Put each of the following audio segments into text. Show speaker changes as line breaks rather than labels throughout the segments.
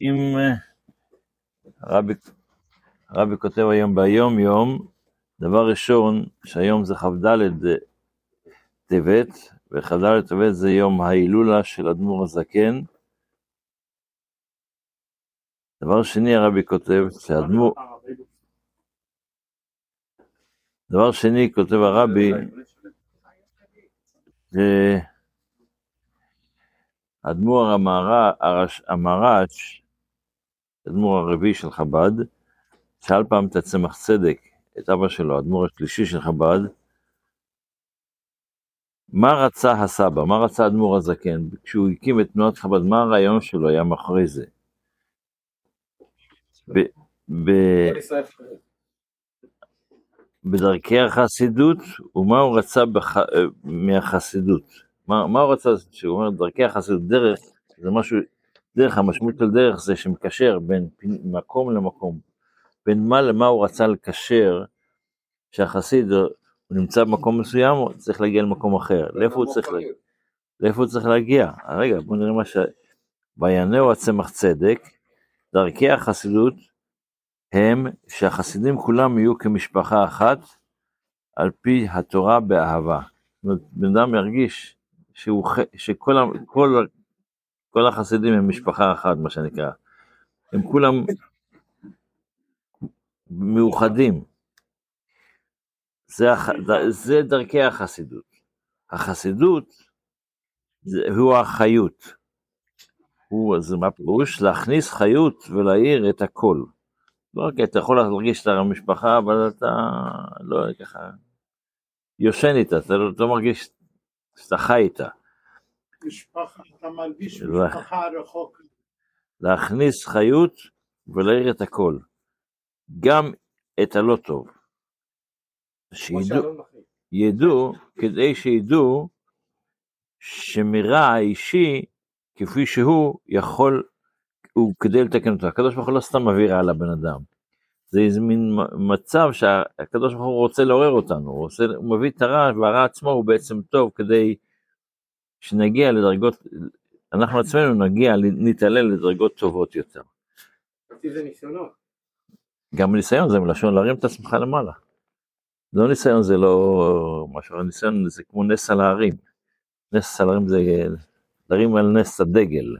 אם אה, הרבי, הרבי כותב היום ביום יום, דבר ראשון, שהיום זה כ"ד טבת, וכ"ד טבת זה יום ההילולה של אדמו"ר הזקן. דבר שני הרבי כותב שאדמו"ר, דבר שני כותב הרבי, שאדמו"ר המהר"ש, אדמו"ר הרביעי של חב"ד, שאל פעם את הצמח צדק, את אבא שלו, האדמו"ר השלישי של חב"ד, מה רצה הסבא, מה רצה האדמו"ר הזקן, כשהוא הקים את תנועת חב"ד, מה הרעיון שלו היה מאחורי זה? ב, ב, בדרכי החסידות, ומה הוא רצה בח, מהחסידות. מה, מה הוא רצה, כשהוא אומר דרכי החסידות, דרך, זה משהו, דרך, המשמעות של דרך זה שמקשר בין מקום למקום. בין מה למה הוא רצה לקשר, שהחסיד הוא נמצא במקום מסוים, הוא צריך להגיע למקום אחר. לאיפה הוא צריך להגיע? לאיפה הוא צריך להגיע? רגע, בואו נראה מה ש... ויענהו הצמח צדק, דרכי החסידות הם שהחסידים כולם יהיו כמשפחה אחת, על פי התורה באהבה. זאת אומרת, בן אדם ירגיש שהוא, שכל כל, כל החסידים הם משפחה אחת, מה שנקרא. הם כולם מאוחדים. זה, זה דרכי החסידות. החסידות זה, הוא החיות. הוא, אז מה פירוש? להכניס חיות ולהאיר את הכל. לא רק אתה יכול להרגיש את המשפחה, אבל אתה לא ככה יושן איתה, אתה לא, לא מרגיש שאתה חי איתה.
משפחה, אתה מרגיש משפחה רחוק.
להכניס חיות ולהאיר את הכל. גם את הלא טוב. שידעו, ידעו, כדי שידעו שמרע האישי כפי שהוא יכול, הוא כדי לתקן אותו. הקדוש ברוך הוא לא סתם מביא רע לבן אדם. זה איזה מין מצב שהקדוש ברוך הוא רוצה לעורר אותנו, הוא, רוצה, הוא מביא את הרע והרע עצמו הוא בעצם טוב כדי שנגיע לדרגות, אנחנו עצמנו נגיע, נתעלל לדרגות טובות יותר. גם ניסיון זה מלשון להרים את עצמך למעלה. לא ניסיון, זה לא משהו, ניסיון זה כמו נס על ההרים. נס על ההרים זה להרים על נס הדגל.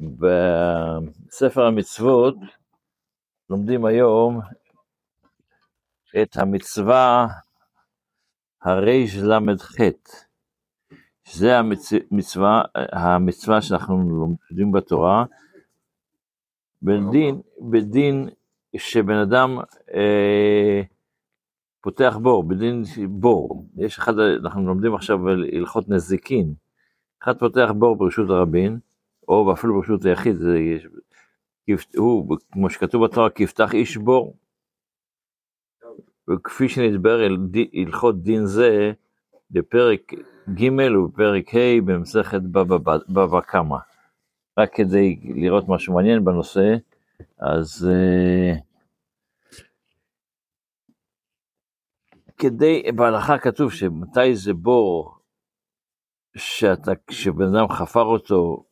בספר המצוות לומדים היום את המצווה הרי"ל"ח, שזה המצווה, המצווה שאנחנו לומדים בתורה, בדין, בדין שבן אדם אה, פותח בור, בדין בור, יש אחד, אנחנו לומדים עכשיו על הלכות נזיקין, אחד פותח בור ברשות הרבים, או אפילו ברשות היחיד, זה יש, הוא, כמו שכתוב בתורה, כי יפתח איש בור, וכפי שנדבר על הלכות דין זה בפרק ג' ובפרק ה' במסכת בבא קמא. רק כדי לראות משהו מעניין בנושא, אז uh, כדי, בהלכה כתוב שמתי זה בור כשבן אדם חפר אותו,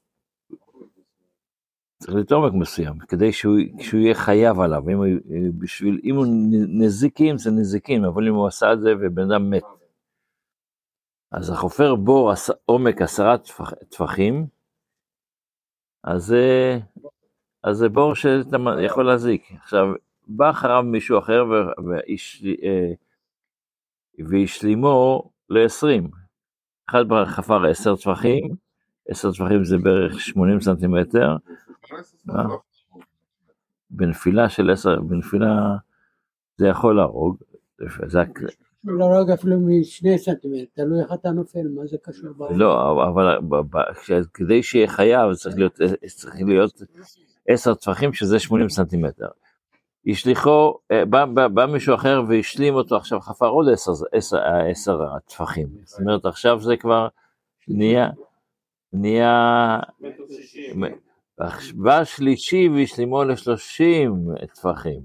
צריך להיות עומק מסוים, כדי שהוא, שהוא יהיה חייב עליו, אם הוא, בשביל, אם הוא נזיקים זה נזיקים, אבל אם הוא עשה את זה ובן אדם מת. אז החופר בור עומק עשרה טפחים, אז, אז זה בור שאתה יכול להזיק. עכשיו, בא אחריו מישהו אחר אה, והשלימו ל-20. אחד חפר 10 טפחים, 10 טפחים זה בערך 80 סנטימטר. אה? בנפילה של 10, בנפילה זה יכול להרוג. זה
להרוג אפילו משני סנטימטר, תלוי איך אתה נופל, מה זה קשור?
לא, אבל כדי שיהיה חייב צריך להיות, צריך להיות עשר טפחים שזה 80 סנטימטר. השליחו, אה, בא, בא, בא מישהו אחר והשלים אותו, עכשיו חפר עוד עשר, עשר, עשר טפחים. זאת אומרת עכשיו זה כבר נהיה, נהיה, בא שלישי והשלימו לשלושים טפחים.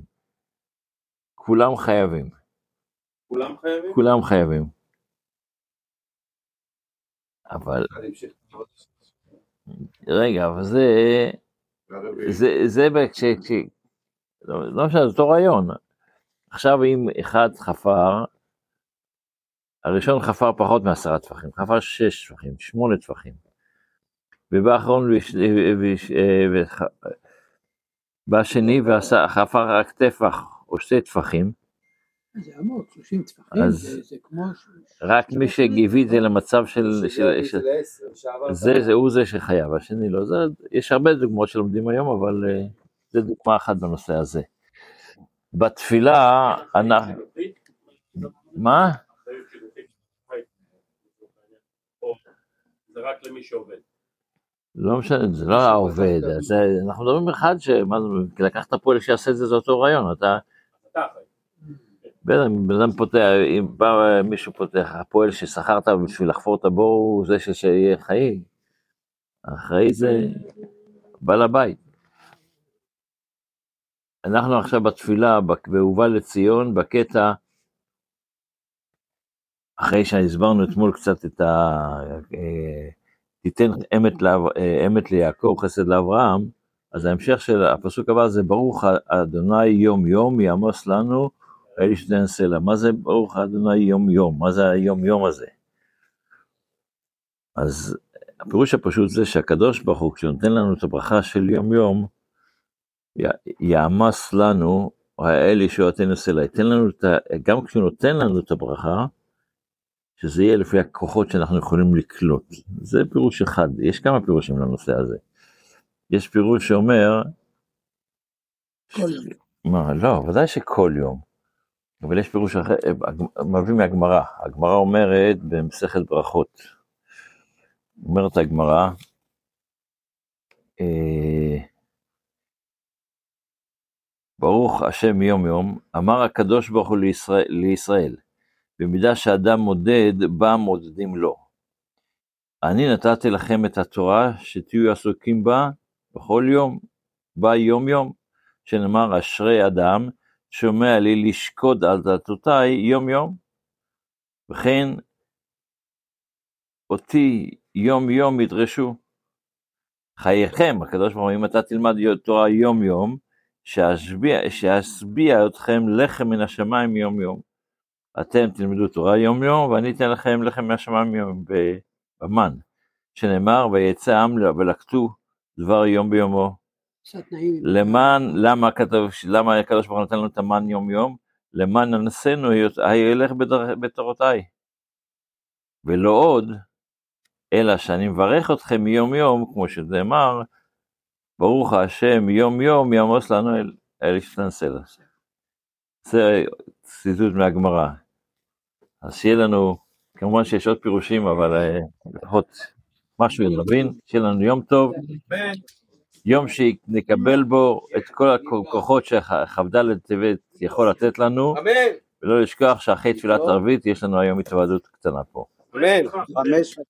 כולם חייבים.
כולם חייבים?
כולם חייבים. אבל... רגע, אבל זה... זה, זה כש... לא לא משנה, זה אותו רעיון. עכשיו אם אחד חפר, הראשון חפר פחות מעשרה טפחים, חפר שש טפחים, שמונה טפחים. ובא האחרון, בא השני וחפר רק טפח או שתי טפחים,
זה עמוק, 30 טפחים,
אז-
זה זה כמו...
רק מי שהביא את זה למצב של... זה, זה הוא זה שחייב, השני לא. זה, יש הרבה דוגמאות שלומדים היום, אבל אה, זה דוגמה אחת בנושא הזה. בתפילה, אנחנו... מה?
זה רק למי שעובד.
לא משנה, זה לא העובד, אנחנו מדברים אחד שמה זה, לקחת פועל שיעשה את זה, זה אותו רעיון, אתה,
אתה אחראי.
בן אדם פותח, אם בא מישהו פותח, הפועל ששכרת בשביל לחפור את הבור הוא זה שיהיה חיים, האחראי זה בעל הבית. אנחנו עכשיו בתפילה, בהובא לציון, בקטע, אחרי שהסברנו אתמול קצת את ה... אה, תיתן אמת, לאב- אה, אמת ליעקב, חסד לאברהם, אז ההמשך של הפסוק הבא זה ברוך אדוני יום יום יעמוס לנו האל ישתן סלע. מה זה ברוך אדוני יום יום? מה זה היום יום הזה? אז הפירוש הפשוט זה שהקדוש ברוך הוא כשהוא נותן לנו את הברכה של יום יום, יעמס לנו האל ישועתנו סלע. ייתן לנו את ה... גם כשהוא נותן לנו את הברכה, שזה יהיה לפי הכוחות שאנחנו יכולים לקלוט. זה פירוש אחד, יש כמה פירושים לנושא הזה. יש פירוש שאומר,
כל יום.
מה, לא, ודאי שכל יום. אבל יש פירוש אחר, אה, מביא מהגמרא. הגמרא אומרת במסכת ברכות. אומרת הגמרא, אה, ברוך השם יום יום, אמר הקדוש ברוך הוא לישראל, לישראל במידה שאדם מודד, בה מודדים לו. אני נתתי לכם את התורה שתהיו עסוקים בה בכל יום, בה יום יום, שנאמר אשרי אדם שומע לי לשקוד על דלתותיי יום יום. וכן אותי יום יום ידרשו. חייכם, הקדוש ברוך הוא, אם אתה תלמד תורה יום יום, שאשביע, שאשביע אתכם לחם מן השמיים יום יום. אתם תלמדו תורה יום יום, ואני אתן לכם לחם מן השמיים יום במן. שנאמר, ויצא העם ולקטו דבר יום ביומו.
תנאים.
למען, למה כתוב, למה הקדוש ברוך הוא נתן לנו את המן יום יום? למען ננסנו הילך בדר- בתורותיי. ולא עוד, אלא שאני מברך אתכם יום יום, כמו שנאמר, ברוך השם יום יום יעמוס לנו אל, אל ישתן סלע. זה ציטוט מהגמרא. אז שיהיה לנו, כמובן שיש עוד פירושים, אבל אה, לפחות משהו להבין, שיהיה לנו יום טוב, יום שנקבל בו את כל הכוחות שכ"ד טבת יכול לתת לנו,
אמן,
ולא לשכוח שאחרי תפילת ערבית יש לנו היום התוועדות קטנה פה.
אמן. חמש